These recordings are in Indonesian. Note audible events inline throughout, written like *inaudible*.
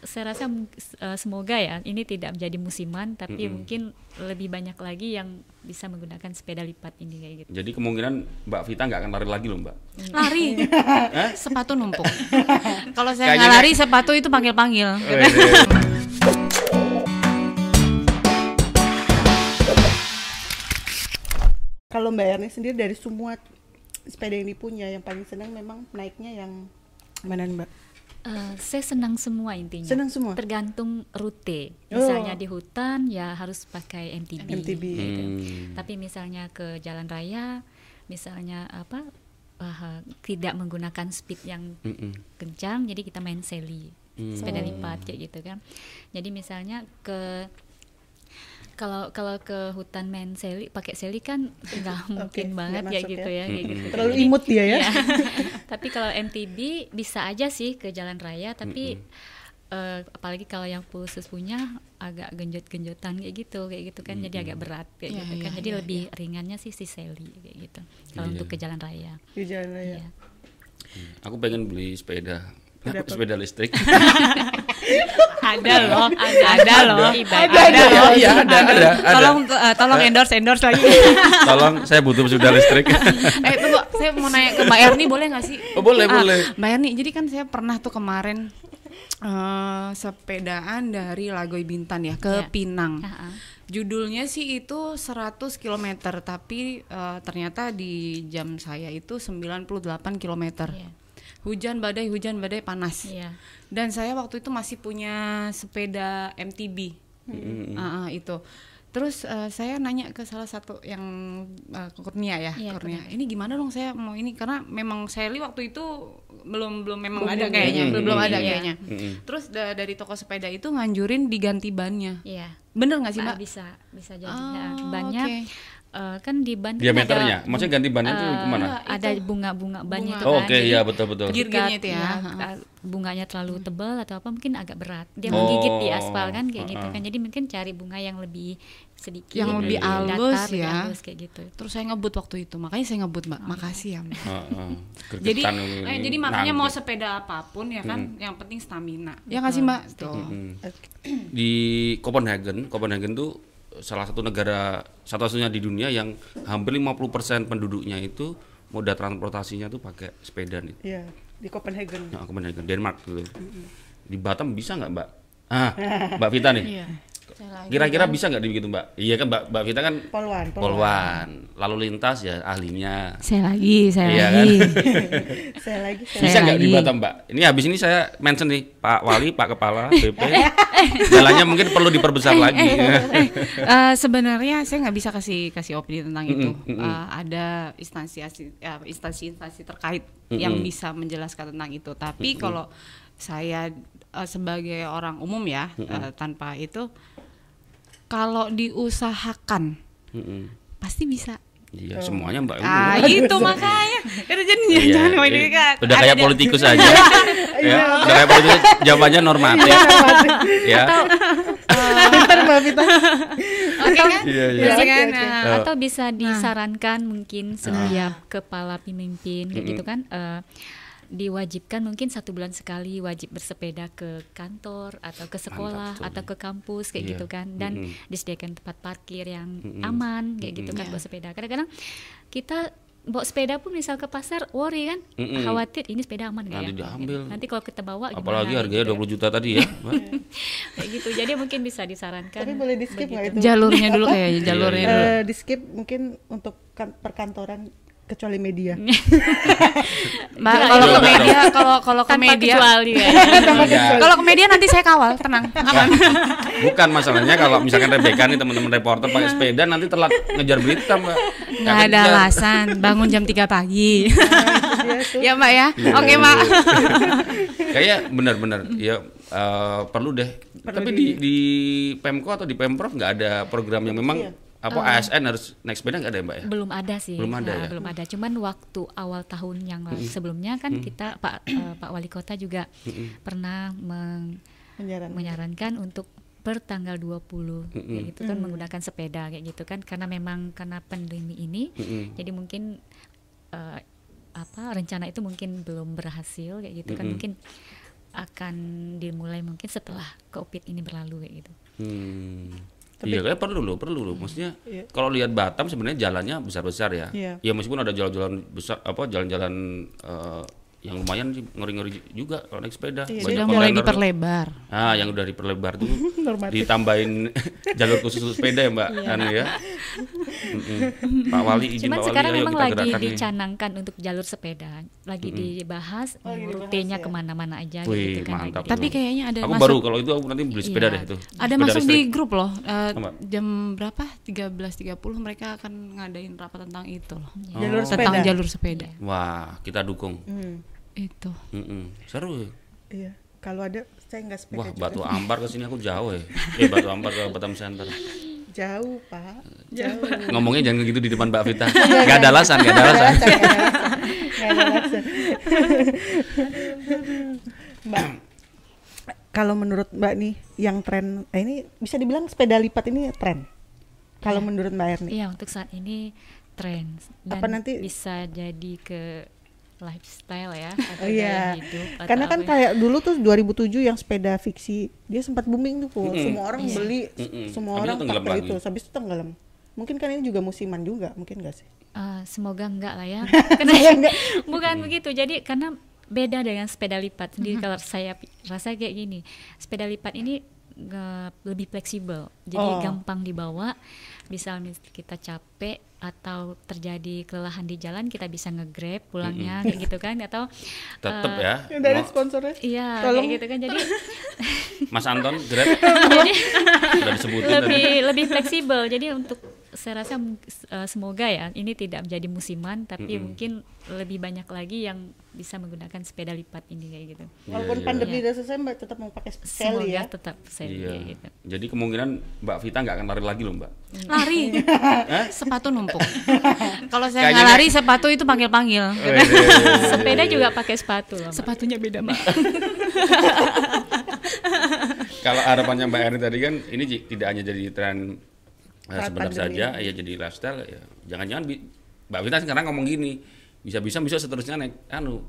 saya rasa eh, semoga ya ini tidak menjadi musiman tapi Mm-mm. mungkin lebih banyak lagi yang bisa menggunakan sepeda lipat ini kayak gitu. Jadi kemungkinan Mbak Vita nggak akan lari lagi loh Mbak. Lari. *laughs* sepatu numpuk. *laughs* Kalau saya nggak lari, sepatu itu panggil-panggil. Kalau Mbak Erni sendiri dari semua sepeda yang dipunya yang paling senang memang naiknya yang mana Mbak? Eh, saya senang semua intinya. Senang semua? Tergantung rute. Oh. Misalnya di hutan ya harus pakai MTB. MTB. gitu. Hmm. Tapi misalnya ke jalan raya, misalnya apa eh, tidak menggunakan speed yang Mm-mm. kencang, jadi kita main seli, Hmm. sepeda lipat kayak gitu kan. Jadi misalnya ke kalau kalau ke hutan main seli pakai seli kan nggak *laughs* mungkin nggak banget ya gitu ya. ya, kayak gitu. Terlalu imut dia ya. Iya. *laughs* tapi kalau MTB bisa aja sih ke jalan raya, tapi eh, apalagi kalau yang khusus punya agak genjot-genjotan kayak gitu, kayak gitu kan jadi agak berat kayak Iya, gitu kan. iya, Jadi iya, lebih ringannya sih si seli kayak gitu. Kalau Iya. untuk ke jalan raya. Di jalan raya. Iya. Aku pengen beli sepeda. Sepeda apa? sepeda listrik. ada loh, ada, ada loh, Ada, ada, ada, loh. Iya, ada, ada, ada. Tolong eh, tolong endorse endorse lagi. *laughs* Tolong, saya butuh sepeda listrik. *laughs* eh tunggu, saya mau nanya ke Mbak Erni boleh nggak sih? Oh, boleh, Ah, boleh. Mbak Erni, jadi kan saya pernah tuh kemarin eh, sepedaan dari Lagoy Bintan ya ke Iya. Pinang. Ah, ah. Judulnya sih itu 100 km, tapi eh, ternyata di jam saya itu 98 km. Iya. Hujan badai, hujan badai panas. Iya. Dan saya waktu itu masih punya sepeda MTB. Ah, ah, itu. Terus eh, saya nanya ke salah satu yang eh, Kurnia ya, Iya, Kurnia. Ini gimana dong saya mau ini karena memang Sally waktu itu belum belum memang Belum ada kayaknya, belum belum ada Iya. kayaknya. Mm-mm. Terus da- dari toko sepeda itu nganjurin diganti bannya. Iya. Bener nggak sih, Ah, Mbak? bisa bisa jadi Oh, Nah, bannya oke. Eh, kan di ban Diameternya. ada Maksudnya ganti bannya itu eh, ke mana? ada bunga-bunga bannya Bunga. itu Oh, kan Oke, Jadi iya betul betul. Girgirnya itu ya. eh, bunganya terlalu tebal atau apa mungkin agak berat dia Oh, menggigit di aspal kan kayak gitu uh-uh. kan jadi mungkin cari bunga yang lebih sedikit Yang lebih datar, halus lebih ya. halus kayak gitu Terus saya ngebut waktu itu, makanya saya ngebut, Mbak. Makasih ya, Mbak. Heeh. *laughs* Jadi, eh, jadi makanya mau sepeda apa pun ya kan, yang penting stamina. Ya nggak sih, Mbak? Tuh. Mm. di Copenhagen, Copenhagen tuh salah satu negara satu-satunya di dunia yang hampir 50% penduduknya itu moda transportasinya tuh pakai sepeda nih. Iya, di Copenhagen. Nah, Copenhagen, Denmark gitu. Di Batam bisa nggak Mbak? Ah, Mbak Vita nih. Iya. Saya lagi Kira-kira kan- bisa nggak dibikin Mbak? Iya kan Mbak, Mbak Vita kan Polwan, polwan, lalu lintas ya ahlinya. Saya lagi, saya Iya lagi. *laughs* Saya lagi saya Bisa nggak di lagi. Batam Mbak? Ini habis ini saya mention nih Pak Wali, Pak Kepala, *laughs* BP. Jalannya mungkin perlu diperbesar lagi. Eh, sebenarnya saya nggak bisa kasih kasih opini tentang itu. Eh, ada instansi ya, instansi-instansi terkait yang bisa menjelaskan tentang itu. Tapi kalau saya eh, sebagai orang umum ya eh, tanpa itu, kalau diusahakan Mm-mm. pasti bisa. Iya, semuanya Mbak. Ah itu makanya. Itu jadi Iya, jangan iya. ini kan. Udah kayak politikus aja. *laughs* ya, udah kayak politikus jawabannya normatif. ya. Pintar Mbak Vita. Oke kan? Iya, iya. Jadi kan, eh, Eh, atau bisa disarankan mungkin setiap kepala pemimpin kayak gitu kan eh, diwajibkan mungkin satu bulan sekali wajib bersepeda ke kantor atau ke sekolah atau ke kampus kayak Iya. gitu kan dan Mm-mm. disediakan tempat parkir yang Mm-mm. aman kayak gitu kan Iya. buat sepeda kadang-kadang kita bawa sepeda pun misal ke pasar worry kan Mm-mm. khawatir ini sepeda aman nggak Nanti ya diambil. nanti kalau kita bawa gimana Apalagi kayak harganya gitu 20 juta tadi ya. Mbak. *laughs* kayak gitu jadi mungkin bisa disarankan Tapi boleh di skip nggak itu? jalurnya dulu kayaknya jalurnya Iya, dulu. Eh, di skip mungkin untuk kan- perkantoran kecuali media. *laughs* Mbak, Iya, kalau iya. ke media, kalau kalau ke media, ya *laughs* Enggak. kalau ke media nanti saya kawal, tenang, *laughs* aman. Bukan masalahnya kalau misalkan Rebecca nih teman-teman reporter pakai sepeda nanti telat ngejar berita, Mbak. Nggak ada alasan, bangun jam 3 pagi. Tuh ya Mbak ya, Iya, oke iya, Mbak. Kayak benar-benar ya eh, perlu deh. Tapi di di Pemko atau di Pemprov nggak ada program yang memang Iya. Apa ASN harus naik sepeda nggak ada ya, Mbak ya? belum ada sih Belum ada Nah, ya? belum ada cuman waktu awal tahun yang lalu sebelumnya kan kita pak eh, pak wali kota juga pernah meng- menyarankan. menyarankan untuk per tanggal 20 kayak gitu kan menggunakan sepeda kayak gitu kan karena memang karena pandemi ini Mm-mm. jadi mungkin eh, apa rencana itu mungkin belum berhasil kayak gitu kan Mm-mm. mungkin akan dimulai mungkin setelah covid ini berlalu kayak gitu. Hmm. Iya kayak perlu loh, perlu loh. Maksudnya Iya. kalau lihat Batam sebenarnya jalannya besar-besar ya. Iya. Ya meskipun ada jalan-jalan besar apa jalan-jalan eh, yang lumayan sih ngeri-ngeri juga kalau naik sepeda. Iya, Sudah Banyak mulai diperlebar. Ah, yang udah diperlebar tuh *laughs* ditambahin *laughs* jalur khusus untuk sepeda ya, Mbak. Anu ya. Mm-mm. Pak Wali izin Cuman Pak Wali sekarang ayo memang kita lagi gerakkan nih. dicanangkan untuk jalur sepeda, lagi dibahas Oh, rutenya ya. ke mana-mana aja Wih, gitu kan. mantap. Tapi kayaknya ada Aku masuk baru kalau itu aku nanti beli sepeda Iya. deh itu. ada Sepeda masuk di listrik. grup loh. eh, Apa? jam berapa? 13.30 mereka akan ngadain rapat tentang itu loh. Jalur Tentang sepeda. jalur sepeda. Wah, kita dukung. Hmm, Itu. Mm-mm. Seru ya. iya. Kalau ada saya nggak sepeda Wah, juga. Batu *laughs* Ampar ke sini aku jauh ya. Eh, Batu Ampar ke Batam Center. Jauh, Pak. Jauh. Ngomongnya jangan gitu di depan Mbak Vita. Gak ada alasan, gak ada alasan. Nggak ada alasan. Nggak ada alasan. Mbak, kalau menurut Mbak nih yang tren, eh, ini bisa dibilang sepeda lipat ini tren. Kalau menurut Mbak Erni, Iya, untuk saat ini tren dan Apa nanti- bisa jadi ke lifestyle ya *laughs* Oh atau iya, gaya hidup atau karena kan apa ya. kayak dulu tuh 2007 yang sepeda fiksi dia sempat booming tuh, Po. semua orang Iya. beli, Mm-mm. semua Habis orang itu tenggelam pakai itu, habis itu tenggelam. Mungkin kan ini juga musiman juga, mungkin gak sih? Eh, semoga enggak lah ya. *laughs* Semoga Karena enggak. *laughs* bukan begitu. Jadi karena beda dengan sepeda lipat sendiri kalau saya rasa kayak gini. Sepeda lipat ini lebih fleksibel. Jadi Oh. gampang dibawa. Misal mis- kita capek atau terjadi kelelahan di jalan kita bisa nge-grab pulangnya kayak gitu kan atau Tetep eh, ya. Dari sponsornya. Iya, Tolong. kayak gitu kan. Jadi Mas Anton, Grab. *laughs* jadi Udah disebutin tadi. lebih lebih fleksibel. Jadi untuk saya rasa eh, semoga ya ini tidak menjadi musiman tapi Mm-mm. mungkin lebih banyak lagi yang bisa menggunakan sepeda lipat ini kayak gitu. Walaupun Iya, iya. pandemi Iya. udah selesai, Mbak tetap mau pakai Semoga Sally ya. tetap saya Iya. kayak gitu. Jadi kemungkinan Mbak Vita nggak akan lari lagi loh Mbak. Lari. *laughs* *laughs* sepatu numpuk. *laughs* Kalau saya nggak lari sepatu itu panggil-panggil. Sepeda juga pakai sepatu loh. Mbak. Sepatunya beda, Mbak. Kalau harapannya Mbak Erni tadi kan ini tidak hanya jadi tren Saat sebentar pandemi saja, ya jadi lifestyle ya. Jangan-jangan Mbak Vita sekarang ngomong gini, bisa-bisa bisa seterusnya naik anu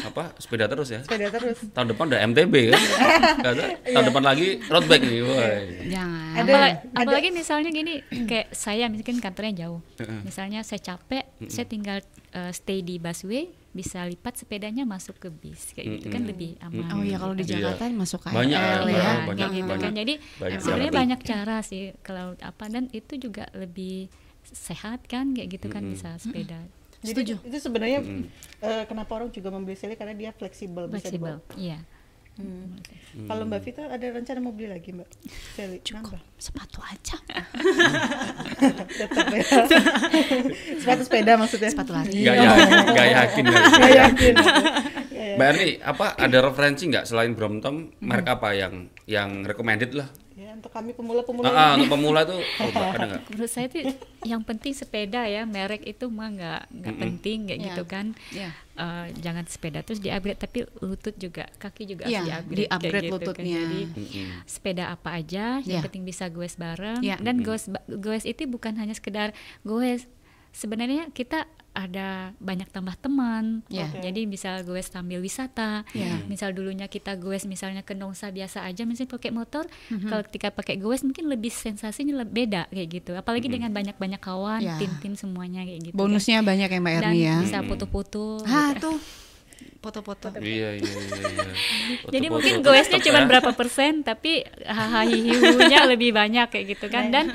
apa sepeda terus ya. Sepeda terus. Tahun depan udah MTB kan. *laughs* Kata, tahun depan lagi road bike nih. Woi. Jangan. Ada- Apalagi, ada- apalagi misalnya gini, kayak saya mungkin kantornya jauh. Misalnya saya capek, saya tinggal eh, stay di busway, bisa lipat sepedanya masuk ke bis, kayak gitu kan lebih aman. Oh iya kalau di Iya. Jakarta masuk KRL Banyak, ya. Iya, banyak, kayak gitu banyak. kan. Jadi Banyak sebenarnya banyak cara sih kalau apa dan itu juga lebih sehat kan kayak gitu kan bisa sepeda Jadi itu sebenarnya eh, kenapa orang juga membeli Sally karena dia fleksibel, bisa fleksibel. Iya. Hmm. Kalau Mbak Vita ada rencana mau beli lagi Mbak Sally? Nambah. Sepatu aja. Tetap *laughs* ya. Sepatu sepeda maksudnya. Sepatu lari. Gak, ya, gak yakin. ya. Nggak yakin. Mbak Erni, apa ada referensi nggak selain Brompton, merek apa yang yang recommended lah? Ya untuk kami pemula-pemula Ah, ah, ini. untuk pemula tuh *laughs* oh, Mbak, ada nggak? Menurut saya tuh yang penting sepeda ya, merek itu mah nggak nggak penting kayak Iya. gitu kan. Iya. Eh, jangan sepeda terus di-upgrade tapi lutut juga, kaki juga Iya, harus di-upgrade. di-upgrade gitu kan. lututnya. Jadi Mm-mm. sepeda apa aja, yang Iya. penting bisa goes bareng Iya. dan goes ba- goes itu bukan hanya sekedar goes. Sebenarnya kita ada banyak tambah teman. Iya. Oke. Jadi bisa goes sambil wisata. Iya. Misal dulunya kita goes misalnya ke Nongsa biasa aja misalnya pakai motor, Mhm. kalau ketika pakai goes mungkin lebih sensasinya lebih beda kayak gitu. Apalagi dengan banyak-banyak kawan, Iya. tim-tim semuanya kayak gitu. kan. Bonusnya banyak ya Mbak dan Erni ya. bisa foto-foto. Ah gitu. tuh foto-foto. Iya, iya, iya. iya. *laughs* Jadi Foto-foto mungkin tetep goesnya cuma ya. berapa persen, tapi hahaha *laughs* lebih banyak kayak gitu kan. Dan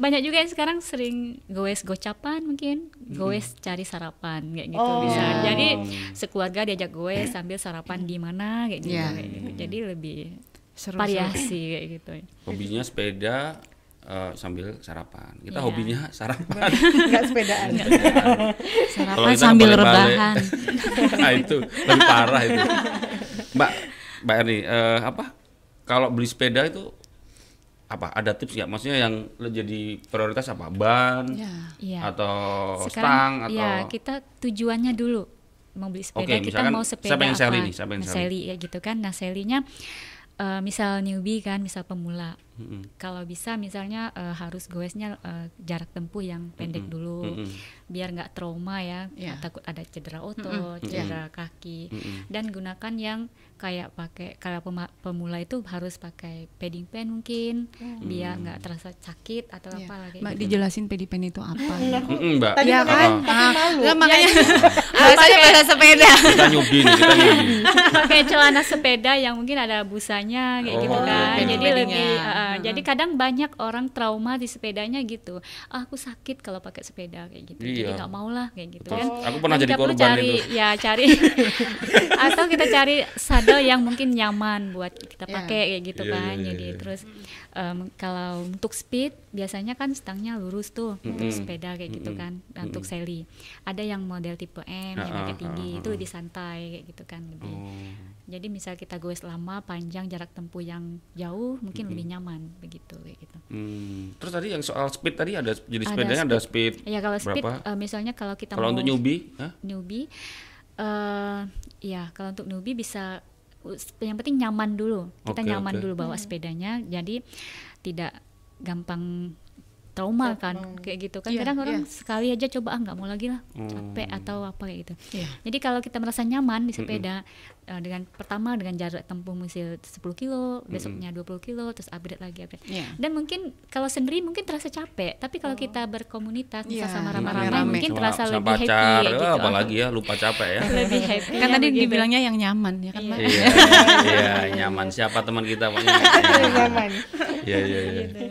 banyak juga yang sekarang sering goes gocapan mungkin, goes cari sarapan kayak gitu Oh. bisa. Iya. Jadi sekeluarga diajak goes sambil sarapan di mana kayak gitu. Iya. kayak gitu. Jadi lebih Seru, variasi kayak gitu. Hobinya sepeda eh, sambil sarapan. Kita Iya. hobinya *laughs* sarapan. Enggak sepedaan. Sarapan sambil rebahan. nah *laughs* itu lebih parah itu. Mbak, Mbak Erni, eh, apa? Kalau beli sepeda itu apa? Ada tips nggak? Maksudnya yang jadi prioritas apa? Ban Ya. Iya. atau stang Sekarang atau ya kita tujuannya dulu mau beli sepeda Oke, kita mau sepeda siapa yang apa Sally nih? Siapa yang Nah, Sally? Sally, ya gitu kan nah Sally-nya eh, misal newbie kan misal pemula kalau bisa misalnya eh, harus goesnya eh, jarak tempuh yang pendek dulu Mm-mm. biar nggak trauma ya Iya. takut ada cedera otot cedera kaki dan gunakan yang kayak pakai kalau pemula itu harus pakai padding pen mungkin biar nggak terasa sakit atau Iya. apa lagi Mbak gitu. dijelasin pedipen itu apa? Mm-mm, Mbak. Tadi Iya Ah, kan? ah. Nggak, makanya *laughs* bahasanya bahasa sepeda. Kita nyubi nih, kita nyubi. *laughs* pakai celana sepeda yang mungkin ada busanya kayak gitu Oh, kan iya. jadi Padding-paddingnya. lebih uh, jadi kadang banyak orang trauma di sepedanya gitu ah, aku sakit kalau pakai sepeda kayak gitu jadi Iya. nggak mau lah kayak gitu Terus, kan aku pernah jadi kita perlu korban cari itu. ya cari *laughs* atau kita cari saddle yang mungkin nyaman buat kita Iya. pakai kayak gitu Iya, kan iya, jadi iya. terus em, kalau untuk speed biasanya kan stangnya lurus tuh untuk sepeda kayak gitu kan Dan untuk seli ada yang model tipe M yang Ah, agak ah, tinggi ah, itu lebih santai kayak gitu kan lebih Oh. jadi misal kita goes lama, panjang jarak tempuh yang jauh, mungkin lebih nyaman begitu kayak gitu. Hmm. Terus tadi yang soal speed tadi ada jadi Ada sepedanya ada speed. Ya kalau speed, berapa? eh, misalnya kalau kita Kalau mau untuk newbie, hah? newbie, eh ya kalau untuk newbie bisa, yang penting nyaman dulu. Kita Oke, nyaman oke. dulu bawa sepedanya, jadi tidak gampang trauma kan kayak gitu kan Iya, kadang orang iya. sekali aja coba ah nggak mau lagi lah Hmm. capek atau apa kayak gitu Iya. jadi kalau kita merasa nyaman di sepeda eh, dengan pertama dengan jarak tempuh mesti 10 kilo besoknya 20 kilo terus upgrade lagi upgrade Iya. dan mungkin kalau sendiri mungkin terasa capek tapi kalau kita berkomunitas bisa Iya, sama ramai-ramai mungkin terasa sama lebih happy pacar, kayak eh, gitu apalagi ya lupa capek ya. *laughs* lebih happy Kan tadi begitu. dibilangnya yang nyaman ya kan, iya, iya, nyaman siapa teman kita pokoknya. *laughs* Nyaman. Iya, iya, iya. Gitu.